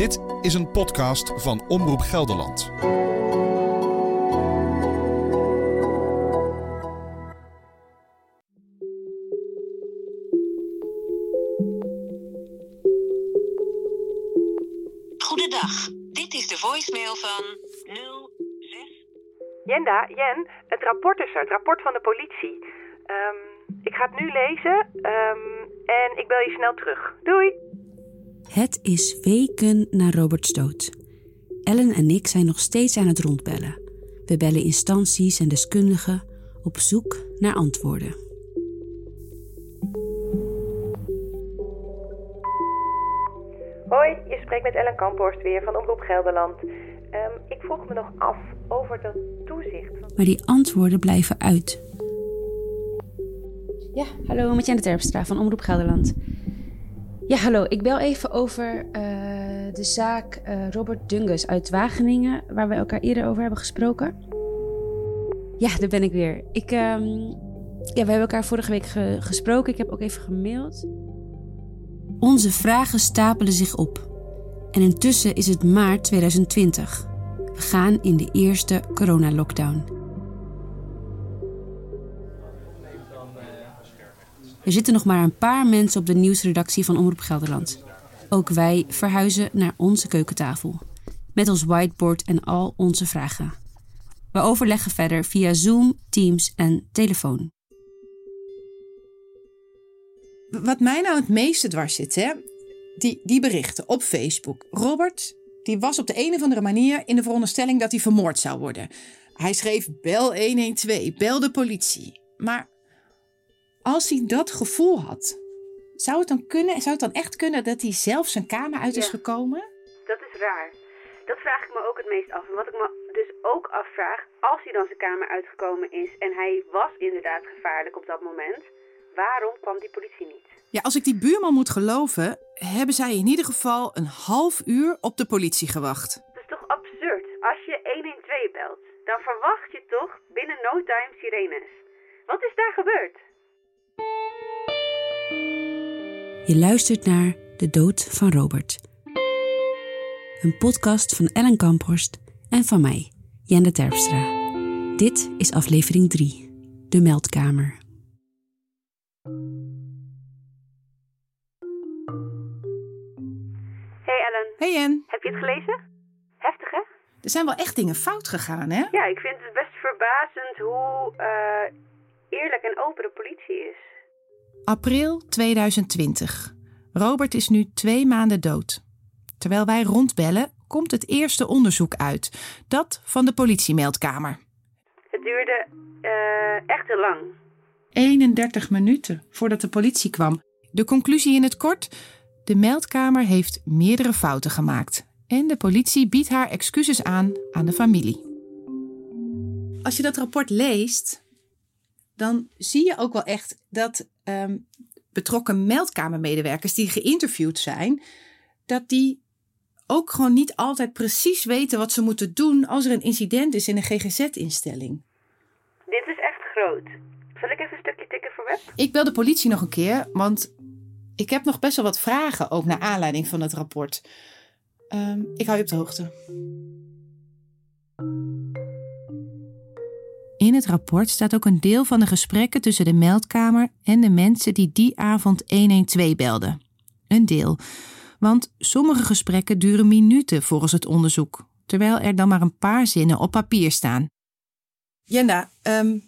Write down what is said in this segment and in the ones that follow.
Dit is een podcast van Omroep Gelderland. Goedendag, dit is de voicemail van 06. Jenda, Jen, het rapport is er, het rapport van de politie. Ehm, ik ga het nu lezen ehm, en ik bel je snel terug. Doei! Het is weken na Roberts dood. Ellen en ik zijn nog steeds aan het rondbellen. We bellen instanties en deskundigen op zoek naar antwoorden. Hoi, je spreekt met Ellen Kamphorst weer van Omroep Gelderland. Ehm, ik vroeg me nog af over dat toezicht. van- Maar die antwoorden blijven uit. Ja, hallo, met Jenne Terpstra van Omroep Gelderland. Ja, hallo, ik bel even over eh, de zaak eh, Robert Dungus uit Wageningen, waar we elkaar eerder over hebben gesproken. Ja, daar ben ik weer. Ik, ehm, ja, we hebben elkaar vorige week ge- gesproken. Ik heb ook even gemaild. Onze vragen stapelen zich op. En intussen is het maart 2020. We gaan in de eerste coronalockdown. Er zitten nog maar een paar mensen op de nieuwsredactie van Omroep Gelderland. Ook wij verhuizen naar onze keukentafel. Met ons whiteboard en al onze vragen. We overleggen verder via Zoom, Teams en telefoon. Wat mij nou het meeste dwars zit, hè? Die, die berichten op Facebook. Robert, die was op de een of andere manier in de veronderstelling dat hij vermoord zou worden. Hij schreef bel 112, bel de politie. Maar als hij dat gevoel had, zou het dan kunnen, zou het dan echt kunnen dat hij zelf zijn kamer uit is gekomen? Dat is raar. Dat vraag ik me ook het meest af. En wat ik me dus ook afvraag, als hij dan zijn kamer uitgekomen is en hij was inderdaad gevaarlijk op dat moment, waarom kwam die politie niet? Ja, als ik die buurman moet geloven, hebben zij in ieder geval een half uur op de politie gewacht. Dat is toch absurd? Als je 112 belt, dan verwacht je toch binnen no time sirenes. Wat is daar gebeurd? Je luistert naar De Dood van Robert. Een podcast van Ellen Kamphorst en van mij, Jende Terpstra. Dit is aflevering 3, De Meldkamer. Hey Ellen, Hey En, heb je het gelezen? Heftig hè? er zijn wel echt dingen fout gegaan, hè? Ja, ik vind het best verbazend hoe eh, eerlijk en open de politie is. April 2020. Robert is nu twee maanden dood. Terwijl wij rondbellen, komt het eerste onderzoek uit. Dat van de politiemeldkamer. Het duurde eh, echt heel lang. 31 minuten voordat de politie kwam. De conclusie in het kort: de meldkamer heeft meerdere fouten gemaakt. En de politie biedt haar excuses aan aan de familie. Als je dat rapport leest, dan zie je ook wel echt dat ehm, betrokken meldkamermedewerkers die geïnterviewd zijn, dat die ook gewoon niet altijd precies weten wat ze moeten doen als er een incident is in een GGZ-instelling. Dit is echt groot. Zal ik even een stukje tikken voor web? Ik bel de politie nog een keer, want ik heb nog best wel wat vragen, ook naar aanleiding van het rapport. Ehm, ik hou je op de hoogte. In het rapport staat ook een deel van de gesprekken tussen de meldkamer en de mensen die die avond 112 belden. Een deel. Want sommige gesprekken duren minuten volgens het onderzoek, terwijl er dan maar een paar zinnen op papier staan. Jenda, ehm,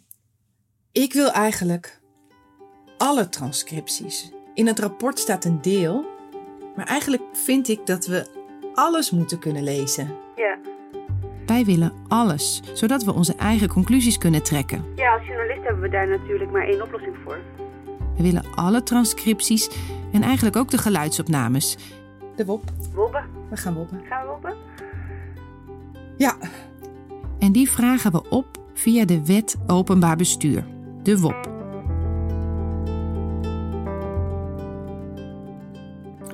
ik wil eigenlijk alle transcripties. In het rapport staat een deel, maar eigenlijk vind ik dat we alles moeten kunnen lezen. Ja. Wij willen alles, zodat we onze eigen conclusies kunnen trekken. Ja, als journalist hebben we daar natuurlijk maar één oplossing voor. We willen alle transcripties en eigenlijk ook de geluidsopnames. De WOP. Wobben. We gaan woppen. Gaan we wobben? Ja. En die vragen we op via de Wet Openbaar Bestuur, de WOP.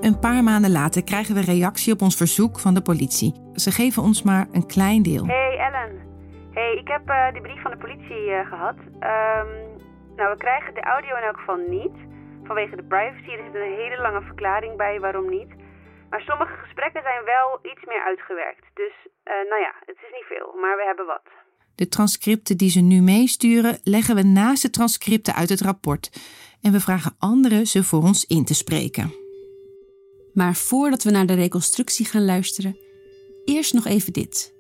Een paar maanden later krijgen we reactie op ons verzoek van de politie. Ze geven ons maar een klein deel. Hey Ellen. Hey, ik heb eh die brief van de politie eh, gehad. Ehm, nou, we krijgen de audio in elk geval niet. Vanwege de privacy. Er zit een hele lange verklaring bij waarom niet. Maar sommige gesprekken zijn wel iets meer uitgewerkt. Dus uh, nou ja, het is niet veel, maar we hebben wat. De transcripten die ze nu meesturen leggen we naast de transcripten uit het rapport. En we vragen anderen ze voor ons in te spreken. Maar voordat we naar de reconstructie gaan luisteren, eerst nog even dit.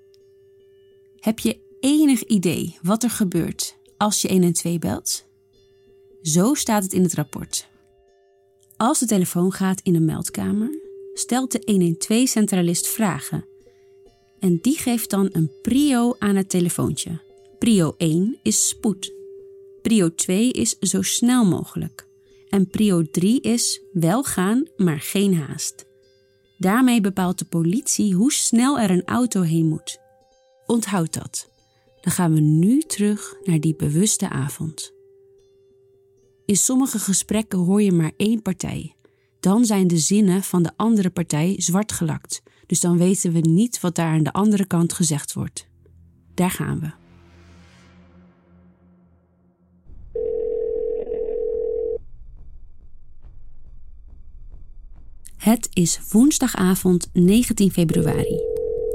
Heb je enig idee wat er gebeurt als je 112 belt? Zo staat het in het rapport. Als de telefoon gaat in een meldkamer, stelt de 112-centralist vragen. En die geeft dan een prio aan het telefoontje. Prio 1 is spoed. Prio 2 is zo snel mogelijk. En prio 3 is wel gaan, maar geen haast. Daarmee bepaalt de politie hoe snel er een auto heen moet. Onthoud dat. Dan gaan we nu terug naar die bewuste avond. In sommige gesprekken hoor je maar één partij. Dan zijn de zinnen van de andere partij zwart gelakt, dus dan weten we niet wat daar aan de andere kant gezegd wordt. Daar gaan we. Het is woensdagavond 19 februari,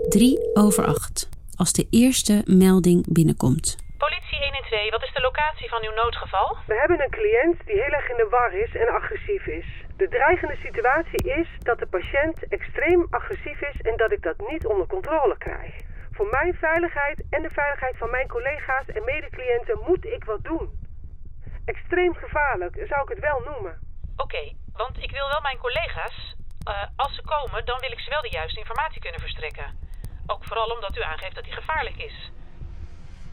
3 over 8 als de eerste melding binnenkomt. Politie 112, wat is de locatie van uw noodgeval? We hebben een cliënt die heel erg in de war is en agressief is. De dreigende situatie is dat de patiënt extreem agressief is en dat ik dat niet onder controle krijg. Voor mijn veiligheid en de veiligheid van mijn collega's en medecliënten moet ik wat doen. Extreem gevaarlijk zou ik het wel noemen. Oké, want ik wil wel mijn collega's, uh, als ze komen, dan wil ik ze wel de juiste informatie kunnen verstrekken. Ook vooral omdat u aangeeft dat hij gevaarlijk is.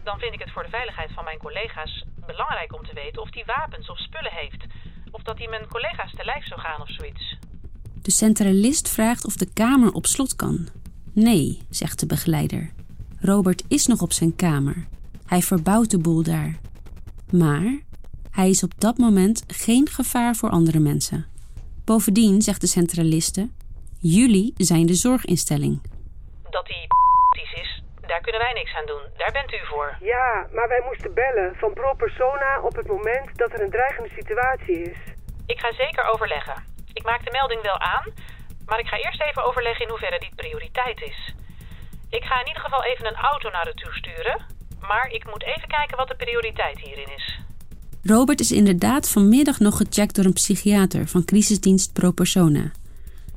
Dan vind ik het voor de veiligheid van mijn collega's belangrijk om te weten of hij wapens of spullen heeft. Of dat hij mijn collega's te lijf zou gaan of zoiets. De centralist vraagt of de kamer op slot kan. Nee, zegt de begeleider. Robert is nog op zijn kamer. Hij verbouwt de boel daar. Maar hij is op dat moment geen gevaar voor andere mensen. Bovendien zegt de centraliste: Jullie zijn de zorginstelling dat hij is, daar kunnen wij niks aan doen. Daar bent u voor. Ja, maar wij moesten bellen van pro persona op het moment dat er een dreigende situatie is. Ik ga zeker overleggen. Ik maak de melding wel aan, maar ik ga eerst even overleggen in hoeverre dit prioriteit is. Ik ga in ieder geval even een auto naar u toe sturen, maar ik moet even kijken wat de prioriteit hierin is. Robert is inderdaad vanmiddag nog gecheckt door een psychiater van crisisdienst Pro Persona.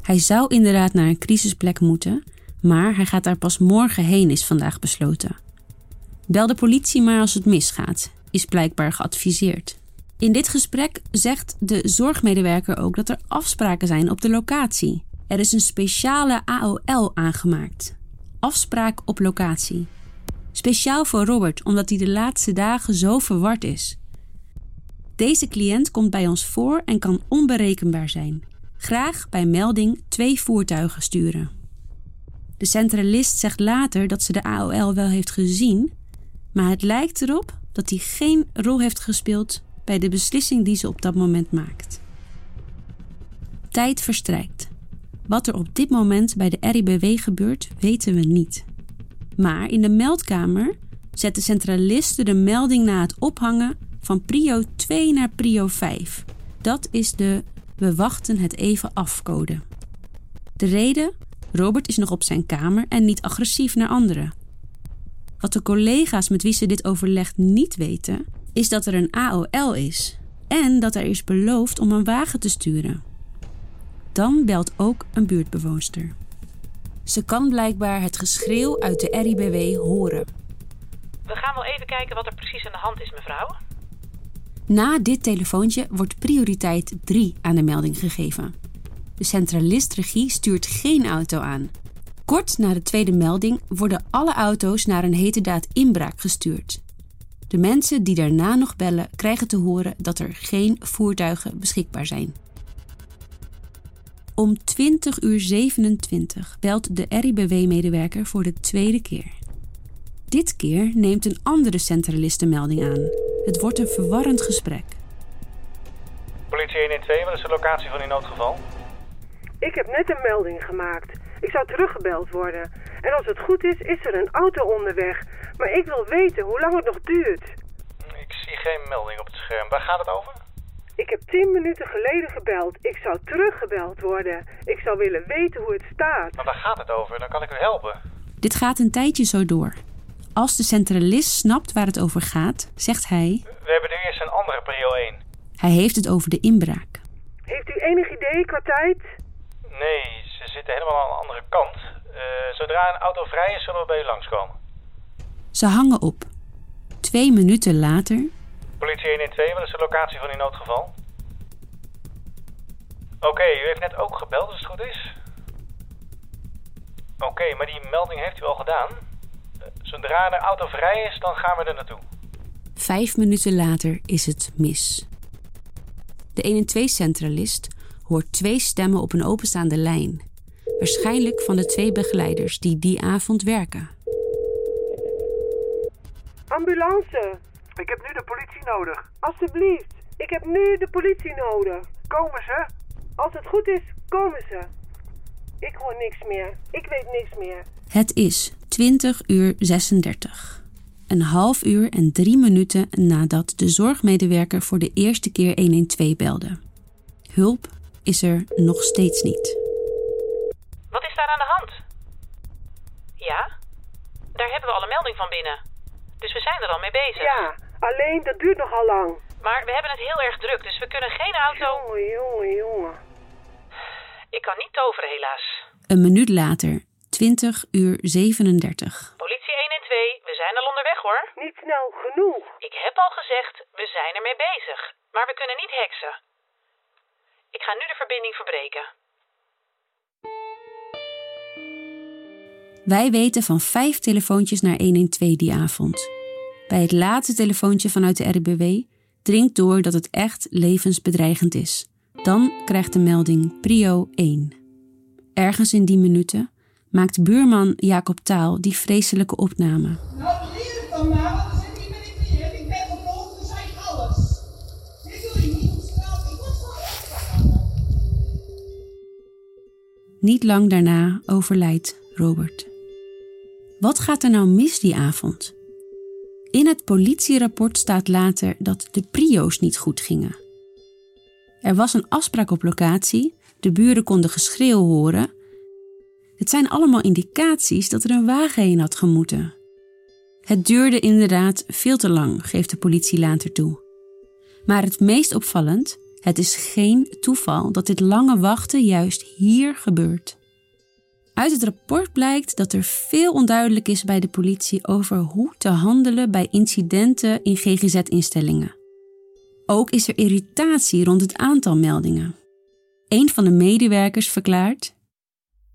Hij zou inderdaad naar een crisisplek moeten, maar hij gaat daar pas morgen heen, is vandaag besloten. Bel de politie maar als het misgaat, is blijkbaar geadviseerd. In dit gesprek zegt de zorgmedewerker ook dat er afspraken zijn op de locatie. Er is een speciale AOL aangemaakt. Afspraak op locatie. Speciaal voor Robert, omdat hij de laatste dagen zo verward is. Deze cliënt komt bij ons voor en kan onberekenbaar zijn. Graag bij melding twee voertuigen sturen. De centralist zegt later dat ze de AOL wel heeft gezien, maar het lijkt erop dat hij geen rol heeft gespeeld bij de beslissing die ze op dat moment maakt. Tijd verstrijkt. Wat er op dit moment bij de RIBW gebeurt, weten we niet. Maar in de meldkamer zet de centraliste de melding na het ophangen van prio 2 naar prio 5. Dat is de we wachten het even afcode. De reden Robert is nog op zijn kamer en niet agressief naar anderen. Wat de collega's met wie ze dit overlegt niet weten, is dat er een AOL is en dat er is beloofd om een wagen te sturen. Dan belt ook een buurtbewoonster. Ze kan blijkbaar het geschreeuw uit de RIBW horen. We gaan wel even kijken wat er precies aan de hand is, mevrouw. Na dit telefoontje wordt prioriteit 3 aan de melding gegeven. De centralist-regie stuurt geen auto aan. Kort na de tweede melding worden alle auto's naar een heterdaad inbraak gestuurd. De mensen die daarna nog bellen krijgen te horen dat er geen voertuigen beschikbaar zijn. Om 20 uur 27 belt de RIBW-medewerker voor de tweede keer. Dit keer neemt een andere centralist melding aan. Het wordt een verwarrend gesprek. Politie 112, wat is de locatie van uw noodgeval? Ik heb net een melding gemaakt. Ik zou teruggebeld worden. En als het goed is, is er een auto onderweg. Maar ik wil weten hoe lang het nog duurt. Ik zie geen melding op het scherm. Waar gaat het over? Ik heb tien minuten geleden gebeld. Ik zou teruggebeld worden. Ik zou willen weten hoe het staat. Maar waar gaat het over? Dan kan ik u helpen. Dit gaat een tijdje zo door. Als de centralist snapt waar het over gaat, zegt hij: We hebben nu eerst een andere prio 1. Hij heeft het over de inbraak. Heeft u enig idee qua tijd? Nee, ze zitten helemaal aan de andere kant. Eh, zodra een auto vrij is, zullen we bij u langskomen. Ze hangen op. Twee minuten later Politie 112, wat is de locatie van uw noodgeval? Oké, u heeft net ook gebeld als het goed is. Oké, maar die melding heeft u al gedaan. Zodra de auto vrij is, dan gaan we er naartoe. Vijf minuten later is het mis. De 112-centralist hoort twee stemmen op een openstaande lijn. Waarschijnlijk van de twee begeleiders die die avond werken. Ambulance, Ik heb nu de politie nodig. alstublieft. Ik heb nu de politie nodig. Komen ze? Als het goed is, komen ze. Ik hoor niks meer. Ik weet niks meer. Het is 20 uur 36. Een half uur en drie minuten nadat de zorgmedewerker voor de eerste keer 112 belde. Hulp is er nog steeds niet. Wat is daar aan de hand? Ja? Daar hebben we al een melding van binnen. Dus we zijn er al mee bezig. Ja, alleen dat duurt nogal lang. Maar we hebben het heel erg druk, dus we kunnen geen auto... Jongen, jongen, jongen. Ik kan niet toveren, helaas. Een minuut later, 20 uur 37. Politie 112, we zijn al onderweg hoor. Niet snel genoeg. Ik heb al gezegd, we zijn ermee bezig. Maar we kunnen niet heksen. Ik ga nu de verbinding verbreken. Wij weten van vijf telefoontjes naar 112 die avond. Bij het laatste telefoontje vanuit de RBW dringt door dat het echt levensbedreigend is. Dan krijgt de melding Prio 1. Ergens in die minuten maakt buurman Jacob Taal die vreselijke opname. Nou, leer het dan maar, want dan zit ik ben dan zei ik alles. Dit je niet op straat. Ik word gewoon weggegaan. Niet lang daarna overlijdt Robert. Wat gaat er nou mis die avond? In het politierapport staat later dat de prio's niet goed gingen. Er was een afspraak op locatie, de buren konden geschreeuw horen. Het zijn allemaal indicaties dat er een wagen heen had gemoeten. Het duurde inderdaad veel te lang, geeft de politie later toe. Maar het meest opvallend, het is geen toeval dat dit lange wachten juist hier gebeurt. Uit het rapport blijkt dat er veel onduidelijk is bij de politie over hoe te handelen bij incidenten in GGZ-instellingen. Ook is er irritatie rond het aantal meldingen. Een van de medewerkers verklaart: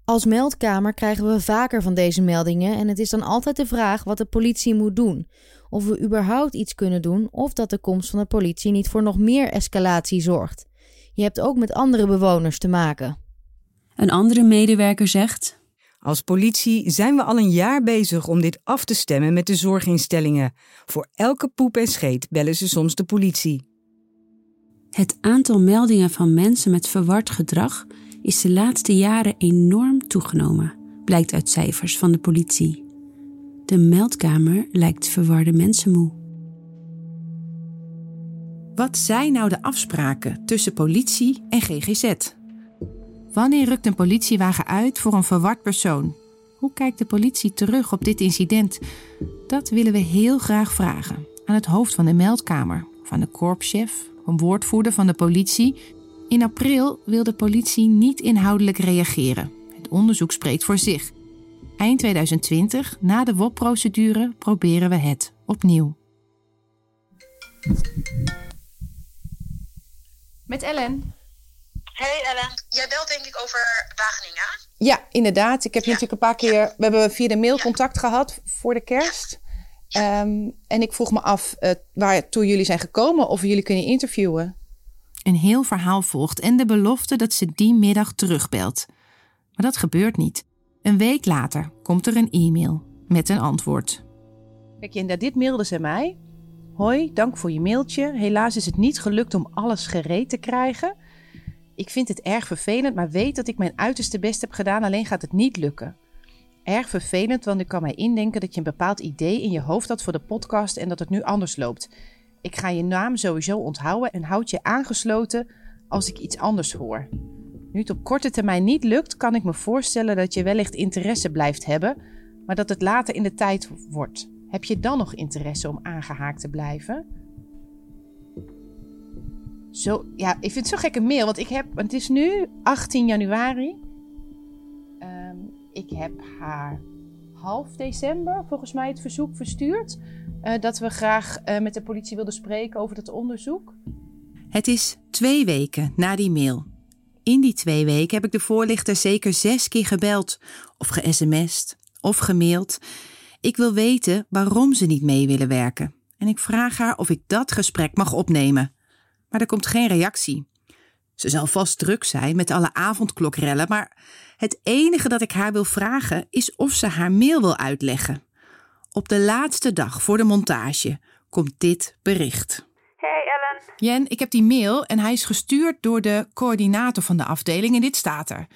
Als meldkamer krijgen we vaker van deze meldingen en het is dan altijd de vraag wat de politie moet doen. Of we überhaupt iets kunnen doen of dat de komst van de politie niet voor nog meer escalatie zorgt. Je hebt ook met andere bewoners te maken. Een andere medewerker zegt: Als politie zijn we al een jaar bezig om dit af te stemmen met de zorginstellingen. Voor elke poep en scheet bellen ze soms de politie. Het aantal meldingen van mensen met verward gedrag is de laatste jaren enorm toegenomen, blijkt uit cijfers van de politie. De meldkamer lijkt verwarde mensen moe. Wat zijn nou de afspraken tussen politie en GGZ? Wanneer rukt een politiewagen uit voor een verward persoon? Hoe kijkt de politie terug op dit incident? Dat willen we heel graag vragen aan het hoofd van de meldkamer, aan de korpschef, een woordvoerder van de politie. In april wil de politie niet inhoudelijk reageren. Het onderzoek spreekt voor zich. Eind 2020, na de WOP-procedure, proberen we het opnieuw. Met Ellen. Hey Ellen, jij belt denk ik over Wageningen. Ja, inderdaad. Ik heb natuurlijk een paar keer. We hebben via de mail contact gehad voor de kerst. Ehm, en ik vroeg me af uh, waartoe jullie zijn gekomen of we jullie kunnen interviewen. Een heel verhaal volgt en de belofte dat ze die middag terugbelt. Maar dat gebeurt niet. Een week later komt er een e-mail met een antwoord. Kijk, en dit mailde ze mij. Hoi, dank voor je mailtje. Helaas is het niet gelukt om alles gereed te krijgen. Ik vind het erg vervelend, maar weet dat ik mijn uiterste best heb gedaan, alleen gaat het niet lukken. Erg vervelend, want ik kan mij indenken dat je een bepaald idee in je hoofd had voor de podcast en dat het nu anders loopt. Ik ga je naam sowieso onthouden en houd je aangesloten als ik iets anders hoor. Nu het op korte termijn niet lukt, kan ik me voorstellen dat je wellicht interesse blijft hebben, maar dat het later in de tijd wordt. Heb je dan nog interesse om aangehaakt te blijven? Zo, ja, ik vind het zo gekke mail, want ik heb, het is nu 18 januari. Ehm, ik heb haar half december volgens mij het verzoek verstuurd. Eh, dat we graag eh, met de politie wilden spreken over dat onderzoek. Het is twee weken na die mail. In die twee weken heb ik de voorlichter zeker zes keer gebeld, of ge-sms'd, of gemaild. Ik wil weten waarom ze niet mee willen werken. En ik vraag haar of ik dat gesprek mag opnemen. Maar er komt geen reactie. Ze zal vast druk zijn met alle avondklokrellen, maar het enige dat ik haar wil vragen is of ze haar mail wil uitleggen. Op de laatste dag voor de montage komt dit bericht. Hey Ellen. Jen, ik heb die mail en hij is gestuurd door de coördinator van de afdeling en dit staat er.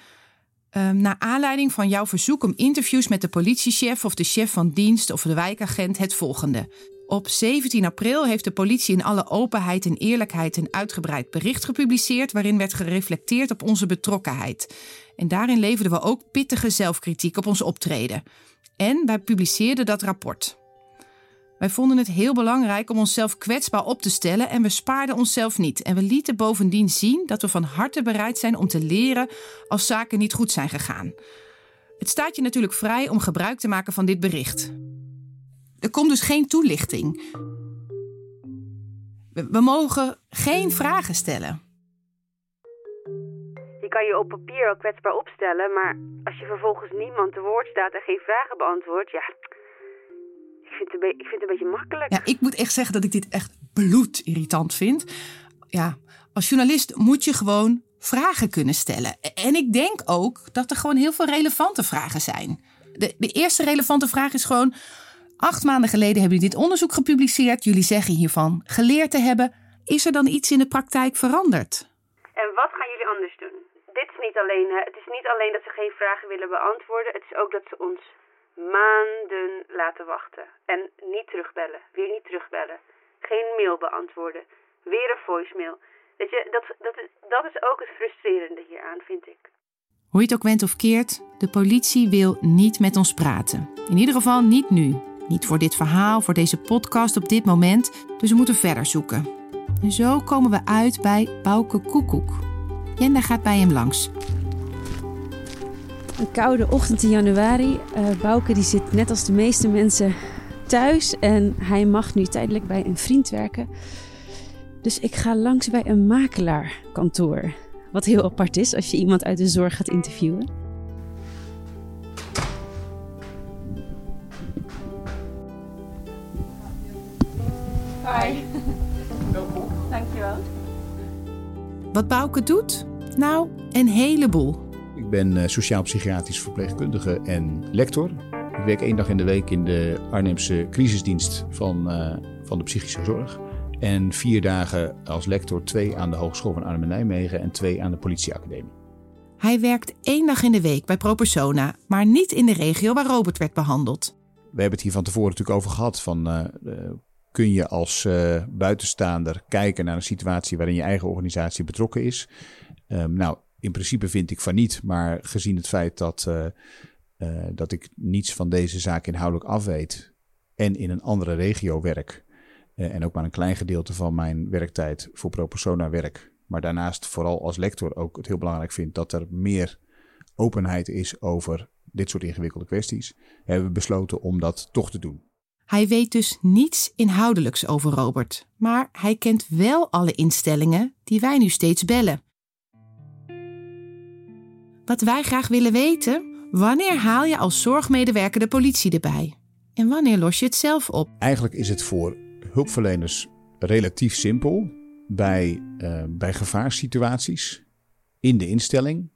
Ehm naar aanleiding van jouw verzoek om interviews met de politiechef of de chef van dienst of de wijkagent het volgende. Op 17 april heeft de politie in alle openheid en eerlijkheid een uitgebreid bericht gepubliceerd waarin werd gereflecteerd op onze betrokkenheid. En daarin leverden we ook pittige zelfkritiek op ons optreden. En wij publiceerden dat rapport. Wij vonden het heel belangrijk om onszelf kwetsbaar op te stellen en we spaarden onszelf niet. En we lieten bovendien zien dat we van harte bereid zijn om te leren als zaken niet goed zijn gegaan. Het staat je natuurlijk vrij om gebruik te maken van dit bericht. Er komt dus geen toelichting. We, we mogen geen vragen stellen. Kan je op papier wel kwetsbaar opstellen, maar als je vervolgens niemand te woord staat en geen vragen beantwoordt, ja. Ik vind, het een ik vind het een beetje makkelijk. Ja, ik moet echt zeggen dat ik dit echt bloedirritant vind. Ja, als journalist moet je gewoon vragen kunnen stellen. En ik denk ook dat er gewoon heel veel relevante vragen zijn. De, de eerste relevante vraag is gewoon... Acht maanden geleden hebben jullie dit onderzoek gepubliceerd. Jullie zeggen hiervan geleerd te hebben. Is er dan iets in de praktijk veranderd? En wat gaan jullie anders doen? Dit is alleen, het is niet alleen dat ze geen vragen willen beantwoorden, het is ook dat ze ons maanden laten wachten. En niet terugbellen, weer niet terugbellen. Geen mail beantwoorden, weer een voicemail. Dat, dat is ook het frustrerende hieraan, vind ik. Hoe je het ook went of keert, de politie wil niet met ons praten. In ieder geval niet nu. Niet voor dit verhaal, voor deze podcast op dit moment. Dus we moeten verder zoeken. En zo komen we uit bij Bouke Koekoek. Jenda gaat bij hem langs. Een koude ochtend in januari. Eh Bouke die zit net als de meeste mensen thuis. En hij mag nu tijdelijk bij een vriend werken. Dus ik ga langs bij een makelaarkantoor. Wat heel apart is als je iemand uit de zorg gaat interviewen. Hi. Wat Bouke doet? Nou, een heleboel. Ik ben eh, sociaal-psychiatrisch verpleegkundige en lector. Ik werk één dag in de week in de Arnhemse crisisdienst van, eh, van de psychische zorg. En vier dagen als lector, twee aan de Hogeschool van Arnhem en Nijmegen en twee aan de politieacademie. Hij werkt één dag in de week bij ProPersona, maar niet in de regio waar Robert werd behandeld. We hebben het hier van tevoren natuurlijk over gehad. Van, eh, kun je als eh, buitenstaander kijken naar een situatie waarin je eigen organisatie betrokken is? Ehm, nou, in principe vind ik van niet. Maar gezien het feit dat, eh, eh, dat ik niets van deze zaak inhoudelijk afweet en in een andere regio werk. en ook maar een klein gedeelte van mijn werktijd voor ProPersona werk. Maar daarnaast vooral als lector ook het heel belangrijk vind dat er meer openheid is over dit soort ingewikkelde kwesties. Hebben we besloten om dat toch te doen. Hij weet dus niets inhoudelijks over Robert, maar hij kent wel alle instellingen die wij nu steeds bellen. Wat wij graag willen weten, wanneer haal je als zorgmedewerker de politie erbij? En wanneer los je het zelf op? Eigenlijk is het voor hulpverleners relatief simpel bij, eh, bij gevaarssituaties in de instelling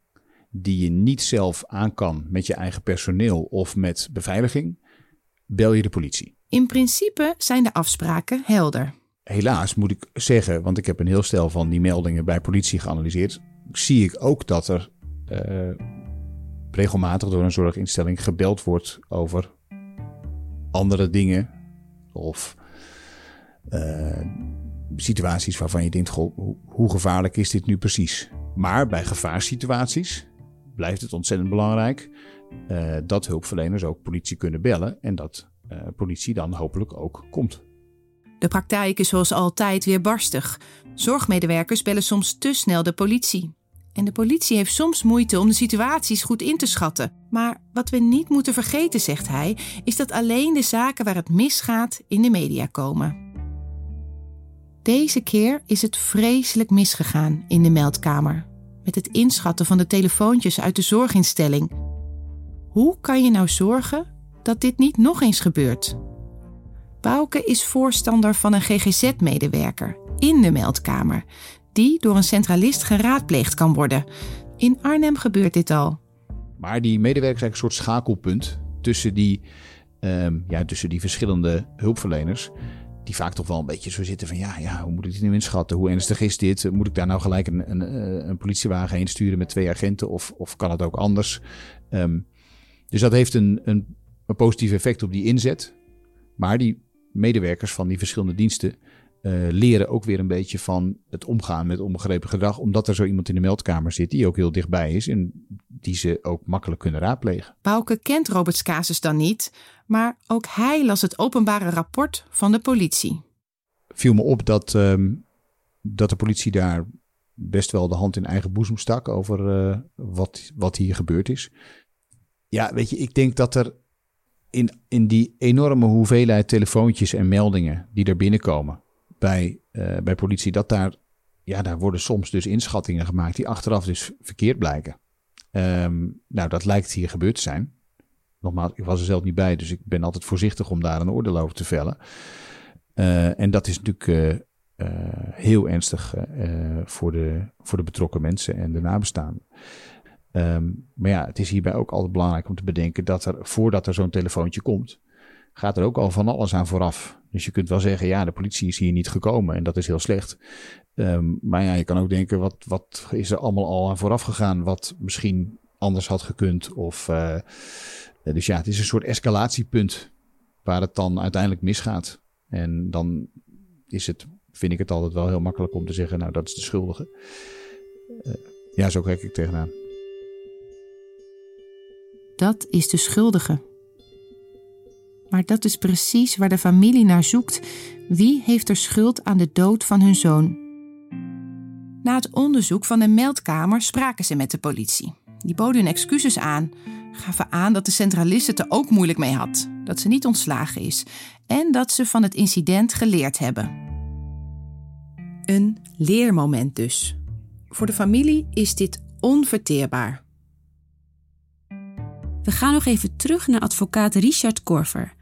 die je niet zelf aan kan met je eigen personeel of met beveiliging, bel je de politie. In principe zijn de afspraken helder. Helaas moet ik zeggen, want ik heb een heel stel van die meldingen bij politie geanalyseerd, zie ik ook dat er eh, regelmatig door een zorginstelling gebeld wordt over andere dingen of eh, situaties waarvan je denkt: goh, hoe, gevaarlijk is dit nu precies? Maar bij gevaarssituaties blijft het ontzettend belangrijk uh, dat hulpverleners ook politie kunnen bellen en dat politie dan hopelijk ook komt. De praktijk is zoals altijd weer barstig. Zorgmedewerkers bellen soms te snel de politie. En de politie heeft soms moeite om de situaties goed in te schatten. Maar wat we niet moeten vergeten, zegt hij, is dat alleen de zaken waar het misgaat in de media komen. Deze keer is het vreselijk misgegaan in de meldkamer. Met het inschatten van de telefoontjes uit de zorginstelling. Hoe kan je nou zorgen dat dit niet nog eens gebeurt? Bouke is voorstander van een GGZ-medewerker in de meldkamer, die door een centralist geraadpleegd kan worden. In Arnhem gebeurt dit al. Maar die medewerker is eigenlijk een soort schakelpunt tussen die, um, ja, tussen die verschillende hulpverleners. Die vaak toch wel een beetje zo zitten van ja, ja hoe moet ik dit nu inschatten? Hoe ernstig is dit? Moet ik daar nou gelijk een, een, een politiewagen heen sturen met twee agenten? Of, of kan het ook anders? Um, dus dat heeft een, een, een positief effect op die inzet. Maar die medewerkers van die verschillende diensten uh, leren ook weer een beetje van het omgaan met onbegrepen gedrag. Omdat er zo iemand in de meldkamer zit die ook heel dichtbij is en die ze ook makkelijk kunnen raadplegen. Bouke kent Roberts casus dan niet, maar ook hij las het openbare rapport van de politie. Viel me op dat, um, dat de politie daar best wel de hand in eigen boezem stak over uh, wat, wat hier gebeurd is. Ja, weet je, ik denk dat er in, in die enorme hoeveelheid telefoontjes en meldingen die er binnenkomen bij, uh, bij politie, dat daar, ja, daar worden soms dus inschattingen gemaakt die achteraf dus verkeerd blijken. Um, nou, dat lijkt hier gebeurd te zijn. Nogmaals, ik was er zelf niet bij, dus ik ben altijd voorzichtig om daar een oordeel over te vellen. Uh, en dat is natuurlijk uh, heel ernstig voor, de, voor de betrokken mensen en de nabestaanden. Um, maar ja, het is hierbij ook altijd belangrijk om te bedenken dat er, voordat er zo'n telefoontje komt, gaat er ook al van alles aan vooraf. Dus je kunt wel zeggen, ja, de politie is hier niet gekomen en dat is heel slecht. Um, maar ja, je kan ook denken, wat, wat is er allemaal al aan vooraf gegaan wat misschien anders had gekund? Of, uh, dus ja, het is een soort escalatiepunt waar het dan uiteindelijk misgaat. En dan is het, vind ik het altijd wel heel makkelijk om te zeggen, nou, dat is de schuldige. Uh, ja, zo kijk ik tegenaan. Dat is de schuldige. Maar dat is precies waar de familie naar zoekt. Wie heeft er schuld aan de dood van hun zoon? Na het onderzoek van de meldkamer spraken ze met de politie. Die boden hun excuses aan, gaven aan dat de centralist het er ook moeilijk mee had, dat ze niet ontslagen is en dat ze van het incident geleerd hebben. Een leermoment dus. Voor de familie is dit onverteerbaar. We gaan nog even terug naar advocaat Richard Korver.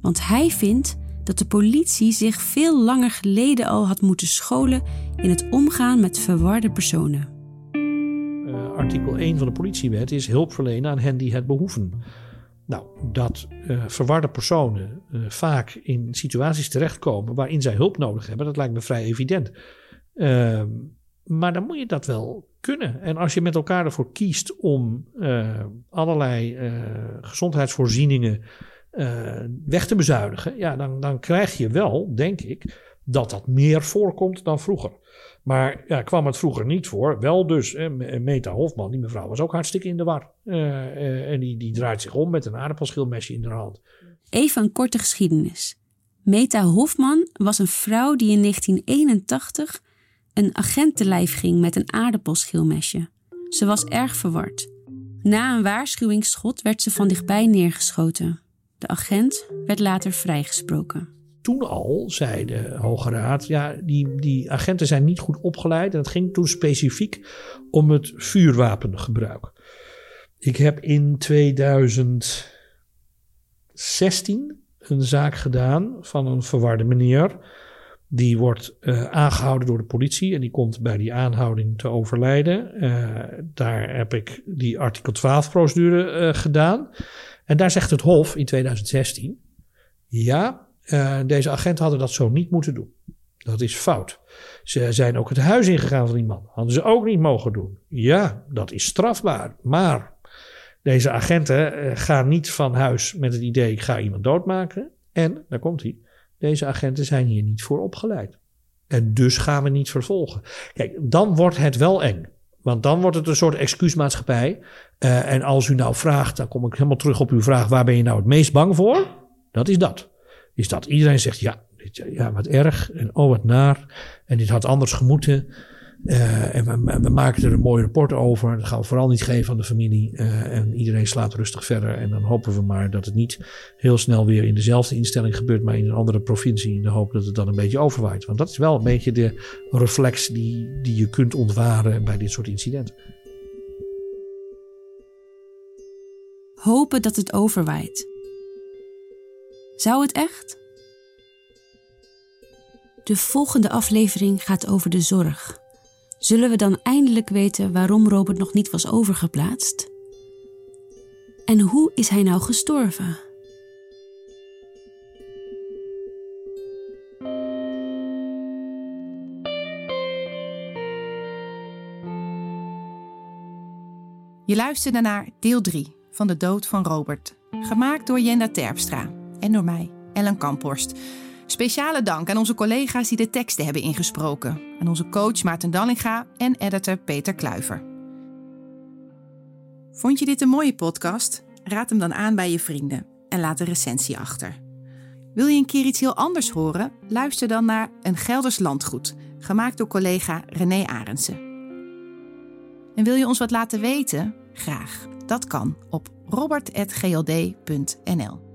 Want hij vindt dat de politie zich veel langer geleden al had moeten scholen in het omgaan met verwarde personen. Uh, artikel 1 van de politiewet is hulp verlenen aan hen die het behoeven. Nou, dat uh, verwarde personen uh, vaak in situaties terechtkomen waarin zij hulp nodig hebben, dat lijkt me vrij evident. Maar dan moet je dat wel kunnen. En als je met elkaar ervoor kiest om uh, allerlei uh, gezondheidsvoorzieningen uh, weg te bezuinigen, ja, dan, dan krijg je wel, denk ik, dat dat meer voorkomt dan vroeger. Maar ja, kwam het vroeger niet voor. Wel dus, hè, Meta Hofman, die mevrouw was ook hartstikke in de war. en die, die draait zich om met een aardappelschilmesje in haar hand. Even een korte geschiedenis. Meta Hofman was een vrouw die in 1981 een agent te lijf ging met een aardappelschilmesje. Ze was erg verward. Na een waarschuwingsschot werd ze van dichtbij neergeschoten. De agent werd later vrijgesproken. Toen al zei de Hoge Raad, ja, die, die agenten zijn niet goed opgeleid. En het ging toen specifiek om het vuurwapengebruik. Ik heb in 2016 een zaak gedaan van een verwarde meneer die wordt uh, aangehouden door de politie en die komt bij die aanhouding te overlijden. Uh, daar heb ik die artikel 12 procedure uh, gedaan. En daar zegt het Hof in 2016: ja, deze agenten hadden dat zo niet moeten doen. Dat is fout. Ze zijn ook het huis ingegaan van die man. Hadden ze ook niet mogen doen. Ja, dat is strafbaar. Maar deze agenten gaan niet van huis met het idee: ik ga iemand doodmaken. En, daar komt hij Deze agenten zijn hier niet voor opgeleid. En dus gaan we niet vervolgen. Kijk, dan wordt het wel eng. Want dan wordt het een soort excuusmaatschappij. Uh, en als u nou vraagt, dan kom ik helemaal terug op uw vraag: waar ben je nou het meest bang voor? Dat is dat. Is dat iedereen zegt: ja, dit, ja wat erg en oh wat naar. En dit had anders gemoeten. Uh, en we, maken er een mooi rapport over. Dat gaan we vooral niet geven aan de familie. Uh, en iedereen slaapt rustig verder. En dan hopen we maar dat het niet heel snel weer in dezelfde instelling gebeurt, maar in een andere provincie. In de hoop dat het dan een beetje overwaait. Want dat is wel een beetje de reflex die, die je kunt ontwaren bij dit soort incidenten. Hopen dat het overwaait. Zou het echt? De volgende aflevering gaat over de zorg. Zullen we dan eindelijk weten waarom Robert nog niet was overgeplaatst? En hoe is hij nou gestorven? Je luisterde naar deel 3 van De Dood van Robert. Gemaakt door Jenda Terpstra en door mij, Ellen Kamphorst. Speciale dank aan onze collega's die de teksten hebben ingesproken. Aan onze coach Maarten Dallinga en editor Peter Kluiver. Vond je dit een mooie podcast? Raad hem dan aan bij je vrienden en laat een recensie achter. Wil je een keer iets heel anders horen? Luister dan naar Een Gelders Landgoed, gemaakt door collega René Arendsen. En wil je ons wat laten weten? Graag. Dat kan op robert.gld.nl.